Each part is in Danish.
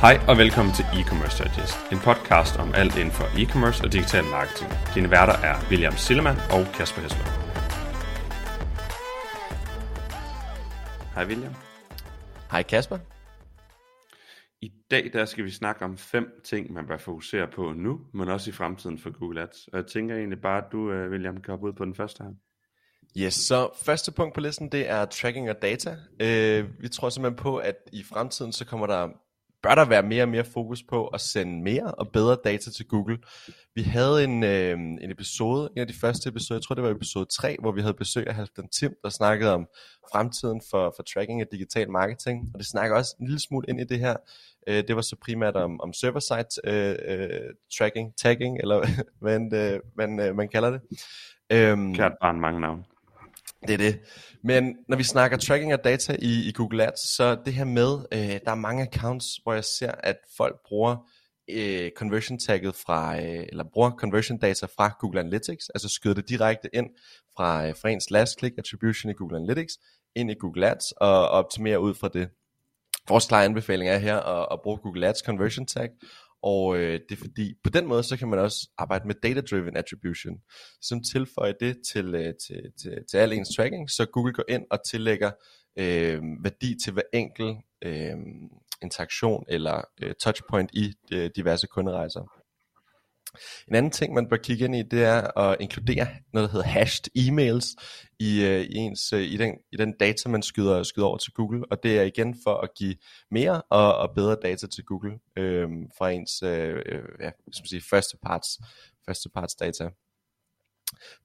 Hej og velkommen til E-Commerce Digest, en podcast om alt inden for e-commerce og digital marketing. Dine værter er William Sillemann og Kasper Hesler. Hej William. Hej Kasper. I dag der skal vi snakke om fem ting, man bør fokusere på nu, men også i fremtiden for Google Ads. Og jeg tænker egentlig bare, at du, øh, William, kan hoppe ud på den første her. Yes, så første punkt på listen, det er tracking og data. Uh, vi tror simpelthen på, at i fremtiden, så kommer der bør der være mere og mere fokus på at sende mere og bedre data til Google. Vi havde en, øh, en episode, en af de første episoder, jeg tror det var episode 3, hvor vi havde besøg af Halvdan Tim, der snakkede om fremtiden for, for tracking af digital marketing, og det snakker også en lille smule ind i det her. Øh, det var så primært om, om server-side øh, øh, tracking, tagging, eller hvad øh, man, øh, man kalder det. Øhm, Kært barn mange navne. Det er det. Men når vi snakker tracking af data i, i Google Ads, så det her med, øh, der er mange accounts, hvor jeg ser, at folk bruger øh, conversion tagget fra, øh, eller bruger conversion data fra Google Analytics, altså skyder det direkte ind fra, øh, fra ens last click attribution i Google Analytics, ind i Google Ads og optimerer ud fra det. Vores klare anbefaling er her at, at bruge Google Ads conversion tag, og øh, det er fordi, på den måde, så kan man også arbejde med data-driven attribution, som tilføjer det til, øh, til, til, til al ens tracking, så Google går ind og tillægger øh, værdi til hver enkelt øh, interaktion eller øh, touchpoint i øh, diverse kunderejser. En anden ting, man bør kigge ind i, det er at inkludere noget, der hedder hashed emails i, øh, i, ens, øh, i, den, i den data, man skyder, skyder over til Google. Og det er igen for at give mere og, og bedre data til Google øh, fra ens øh, øh ja, skal man sige, første parts, første parts data.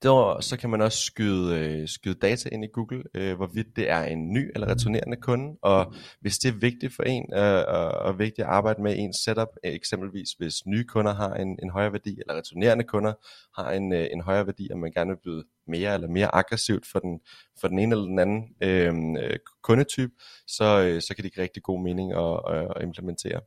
Derudover så kan man også skyde, øh, skyde data ind i Google, øh, hvorvidt det er en ny eller returnerende kunde, og hvis det er vigtigt for en, øh, og, og vigtigt at arbejde med en setup, øh, eksempelvis hvis nye kunder har en, en højere værdi, eller returnerende kunder har en, øh, en højere værdi, og man gerne vil byde mere eller mere aggressivt for den, for den ene eller den anden øh, øh kundetype, så, øh, så kan det give rigtig god mening at, at implementere.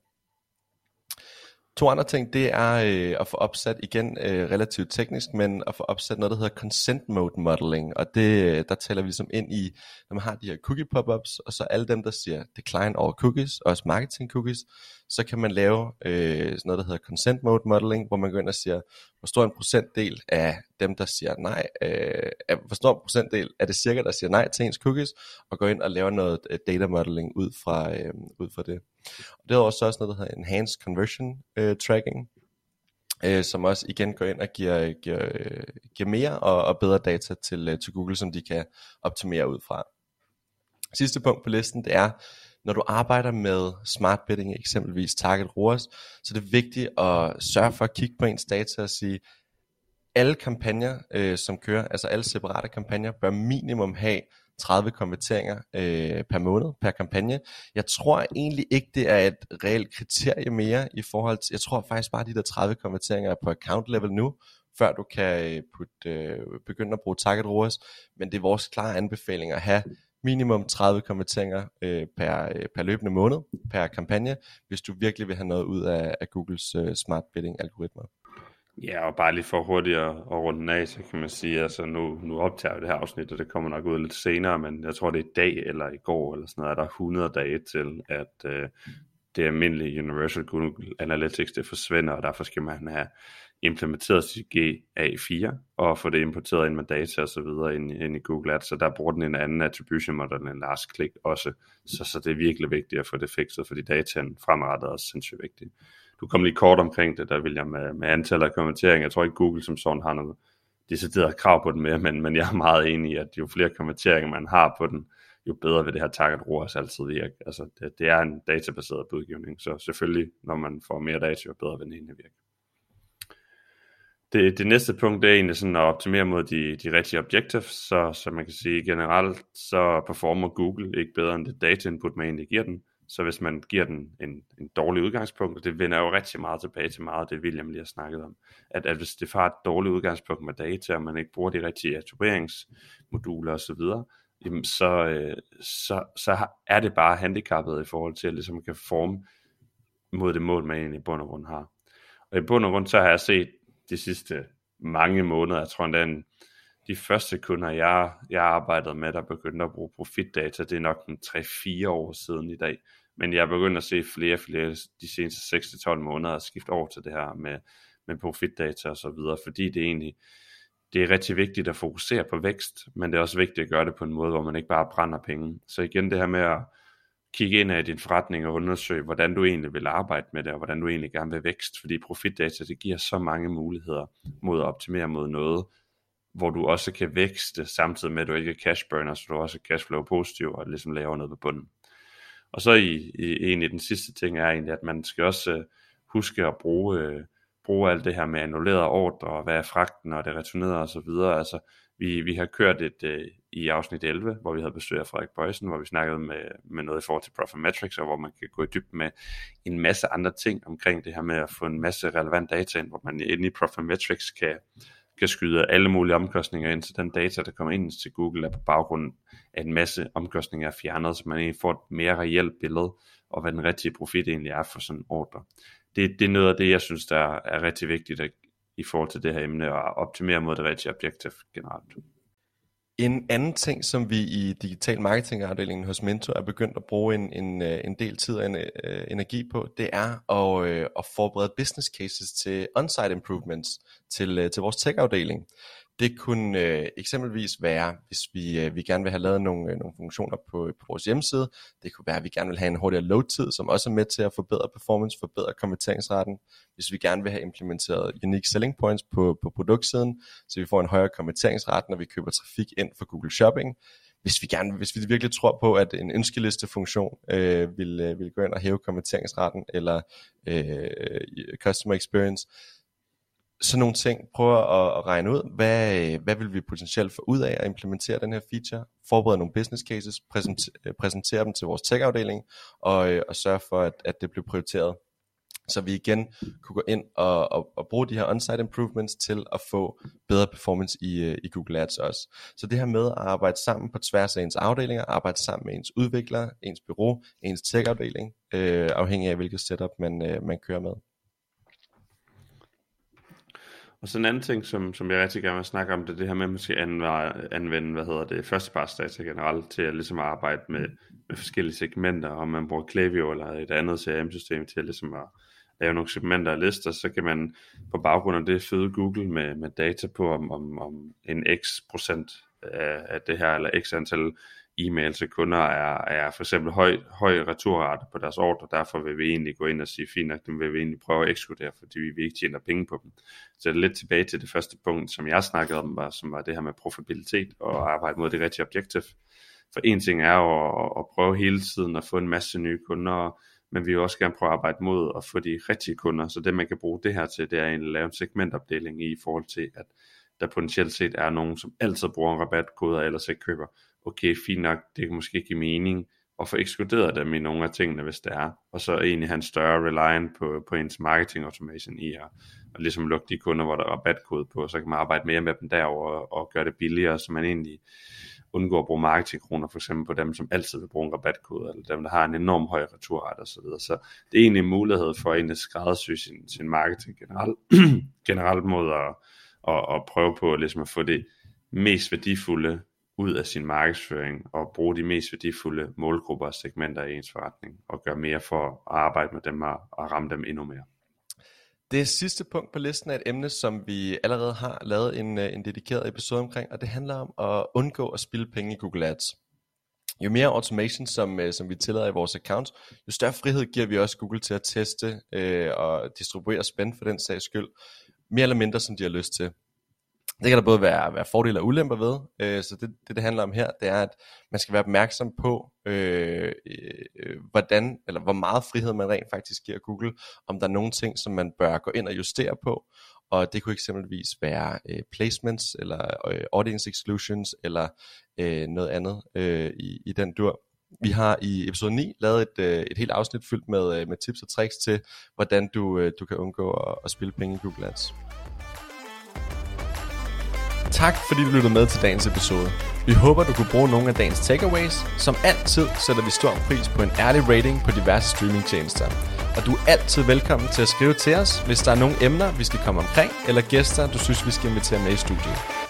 To andre ting, det er øh, at få opsat, igen øh, relativt teknisk, men at få opsat noget, der hedder consent mode modeling, og det, øh, der taler vi ligesom ind i, når man har de her cookie pop-ups, og så alle dem, der siger decline over cookies, også marketing cookies, så kan man lave øh, sådan noget, der hedder consent mode modeling, hvor man går ind og siger, hvor stor en procentdel af dem, der siger nej, øh, hvor stor en procentdel er det cirka, der siger nej til ens cookies, og går ind og laver noget øh, data modeling ud fra, øh, ud fra det. Og det er også noget, der hedder enhanced conversion øh, tracking, øh, som også igen går ind og giver, giver, øh, giver mere og, og bedre data til, øh, til Google, som de kan optimere ud fra. Sidste punkt på listen, det er, når du arbejder med smart bidding, eksempelvis Target ROAS, så er det vigtigt at sørge for at kigge på ens data og sige, alle kampagner, øh, som kører, altså alle separate kampagner, bør minimum have 30 konverteringer øh, per måned, per kampagne. Jeg tror egentlig ikke, det er et reelt kriterie mere i forhold til, jeg tror faktisk bare, at de der 30 konverteringer er på account level nu, før du kan øh, putte, øh, begynde at bruge target ROAS, men det er vores klare anbefaling at have minimum 30 konverteringer øh, per, øh, per løbende måned, per kampagne, hvis du virkelig vil have noget ud af, af Googles øh, smart bidding algoritmer. Ja, og bare lige for hurtigt at, at runde den af, så kan man sige, altså nu, nu optager vi det her afsnit, og det kommer nok ud lidt senere, men jeg tror det er i dag eller i går eller sådan noget, er der 100 dage til, at øh, det almindelige Universal Google Analytics, det forsvinder, og derfor skal man have implementeret sit GA4 og få det importeret ind med data og så videre ind, ind i Google Ads, så der bruger den en anden attribution model end last click også, så, så det er virkelig vigtigt at få det fikset, fordi dataen fremadrettet er også sindssygt vigtigt. Du kom lige kort omkring det, der vil jeg med, med antallet af konverteringer. jeg tror ikke Google som sådan har noget decideret krav på den mere, men, men jeg er meget enig i, at jo flere konverteringer man har på den, jo bedre vil det her target ROAS altid virke. Altså, det, det er en databaseret budgivning, så selvfølgelig, når man får mere data, jo bedre vil den egentlig virke det, det næste punkt det er egentlig sådan at optimere mod de, de rigtige objectives, så, så man kan sige generelt, så performer Google ikke bedre end det data input, man egentlig giver den. Så hvis man giver den en, en dårlig udgangspunkt, og det vender jo rigtig meget tilbage til meget af det, William lige har snakket om, at, at hvis det får et dårligt udgangspunkt med data, og man ikke bruger de rigtige attribueringsmoduler osv., jamen så, øh, så, så er det bare handicappet i forhold til, at ligesom kan forme mod det mål, man egentlig i bund og grund har. Og i bund og grund, så har jeg set de sidste mange måneder. Jeg tror endda, de første kunder, jeg, jeg arbejdede med, der begyndte at bruge profitdata, det er nok en 3-4 år siden i dag, Men jeg er begyndt at se flere og flere de seneste 6-12 måneder skifte over til det her med, med profitdata og så videre, fordi det er egentlig det er rigtig vigtigt at fokusere på vækst, men det er også vigtigt at gøre det på en måde, hvor man ikke bare brænder penge. Så igen det her med at kigge ind i din forretning og undersøge, hvordan du egentlig vil arbejde med det, og hvordan du egentlig gerne vil vækst, fordi profitdata, det giver så mange muligheder mod at optimere mod noget, hvor du også kan vækste, samtidig med at du ikke er cash burner, så du også er cashflow positiv, og ligesom laver noget på bunden. Og så i, i egentlig den sidste ting er egentlig, at man skal også øh, huske at bruge, øh, bruge alt det her med annullerede ordre, og hvad er fragten, og det returnerede og så videre. Altså, vi, vi har kørt et øh, i afsnit 11, hvor vi havde besøg af Frederik Bøjsen, hvor vi snakkede med, med noget i forhold til Profitmetrics, og hvor man kan gå i dybden med en masse andre ting omkring det her med at få en masse relevant data ind, hvor man inde i Profitmetrics kan, kan skyde alle mulige omkostninger ind, så den data, der kommer ind til Google, er på baggrund af en masse omkostninger er fjernet, så man egentlig får et mere reelt billede, og hvad den rigtige profit egentlig er for sådan en ordre. Det, det er noget af det, jeg synes, der er rigtig vigtigt at, i forhold til det her emne, og optimere mod det rigtige objektiv generelt. En anden ting, som vi i digital marketingafdelingen hos Mentor er begyndt at bruge en, en, øh, en del tid og en, øh, energi på, det er at, øh, at forberede business cases til on-site improvements til, øh, til vores tech-afdeling. Det kunne øh, eksempelvis være, hvis vi, øh, vi gerne vil have lavet nogle, øh, nogle funktioner på, på vores hjemmeside. Det kunne være, at vi gerne vil have en hurtigere load-tid, som også er med til at forbedre performance, forbedre konverteringsraten. Hvis vi gerne vil have implementeret unique selling points på, på produktsiden, så vi får en højere konverteringsrate, når vi køber trafik ind for Google Shopping. Hvis vi, gerne, hvis vi virkelig tror på, at en ønskelistefunktion øh, vil, øh, vil gå ind og hæve konverteringsraten eller øh, customer experience, sådan nogle ting, prøver at, at regne ud, hvad, hvad vil vi potentielt få ud af at implementere den her feature, forberede nogle business cases, præsentere, øh, præsentere dem til vores tech-afdeling, og, øh, og sørge for, at, at det bliver prioriteret. Så vi igen kunne gå ind og, og, og bruge de her on-site improvements til at få bedre performance i, øh, i Google Ads også. Så det her med at arbejde sammen på tværs af ens afdelinger, arbejde sammen med ens udviklere, ens bureau, ens tech-afdeling, øh, afhængig af hvilket setup man, øh, man kører med. Og så en anden ting, som, som jeg rigtig gerne vil snakke om, det er det her med, at man skal anvende, anvende hvad hedder det, førstepartsdata generelt til at ligesom arbejde med, med forskellige segmenter, om man bruger Klaviyo eller et andet CRM-system til at ligesom at lave nogle segmenter og lister, så kan man på baggrund af det føde Google med, med data på, om, om, om en x procent af, af det her, eller x antal e-mail til kunder er, er for eksempel høj, høj returrate på deres ordre, derfor vil vi egentlig gå ind og sige, fint nok, dem vil vi egentlig prøve at ekskludere, fordi vi ikke tjener penge på dem. Så det er lidt tilbage til det første punkt, som jeg snakkede om, var, som var det her med profitabilitet og arbejde mod det rigtige objektiv. For en ting er jo at, at prøve hele tiden at få en masse nye kunder, men vi vil også gerne prøve at arbejde mod at få de rigtige kunder, så det man kan bruge det her til, det er at lave en segmentopdeling i forhold til, at der potentielt set er nogen, som altid bruger en rabatkode eller ellers ikke køber, okay, fint nok, det kan måske give mening at få ekskluderet dem i nogle af tingene, hvis det er, og så egentlig have en større reliant på, på ens marketing automation i at, at ligesom lukke de kunder, hvor der er rabatkode på, så kan man arbejde mere med dem derover og, og gøre det billigere, så man egentlig undgår at bruge marketingkroner for eksempel på dem, som altid vil bruge en rabatkode, eller dem, der har en enorm høj returrate osv. Så, videre. så det er egentlig en mulighed for at egentlig skræddersy sin, sin marketing generelt, generelt mod at, at, at prøve på ligesom at få det mest værdifulde ud af sin markedsføring og bruge de mest værdifulde målgrupper og segmenter i ens forretning og gøre mere for at arbejde med dem og, og ramme dem endnu mere. Det sidste punkt på listen er et emne, som vi allerede har lavet en, øh, en dedikeret episode omkring, og det handler om at undgå at spilde penge i Google Ads. Jo mere automation, som, øh, som vi tillader i vores account, jo større frihed giver vi også Google til at teste øh, og distribuere spænd for den sags skyld, mere eller mindre som de har lyst til. Det kan der både være, være fordele og ulemper ved, øh, så det, det det handler om her, det er at man skal være opmærksom på, øh, øh, hvordan, eller hvor meget frihed man rent faktisk giver Google, om der er nogle ting, som man bør gå ind og justere på, og det kunne eksempelvis være øh, placements, eller øh, audience exclusions, eller øh, noget andet øh, i, i den dur. Vi har i episode 9 lavet et, øh, et helt afsnit fyldt med, øh, med tips og tricks til, hvordan du, øh, du kan undgå at, at spille penge i Google Ads. Tak fordi du lyttede med til dagens episode. Vi håber, du kunne bruge nogle af dagens takeaways. Som altid sætter vi stor pris på en ærlig rating på diverse streamingtjenester. Og du er altid velkommen til at skrive til os, hvis der er nogle emner, vi skal komme omkring, eller gæster, du synes, vi skal invitere med i studiet.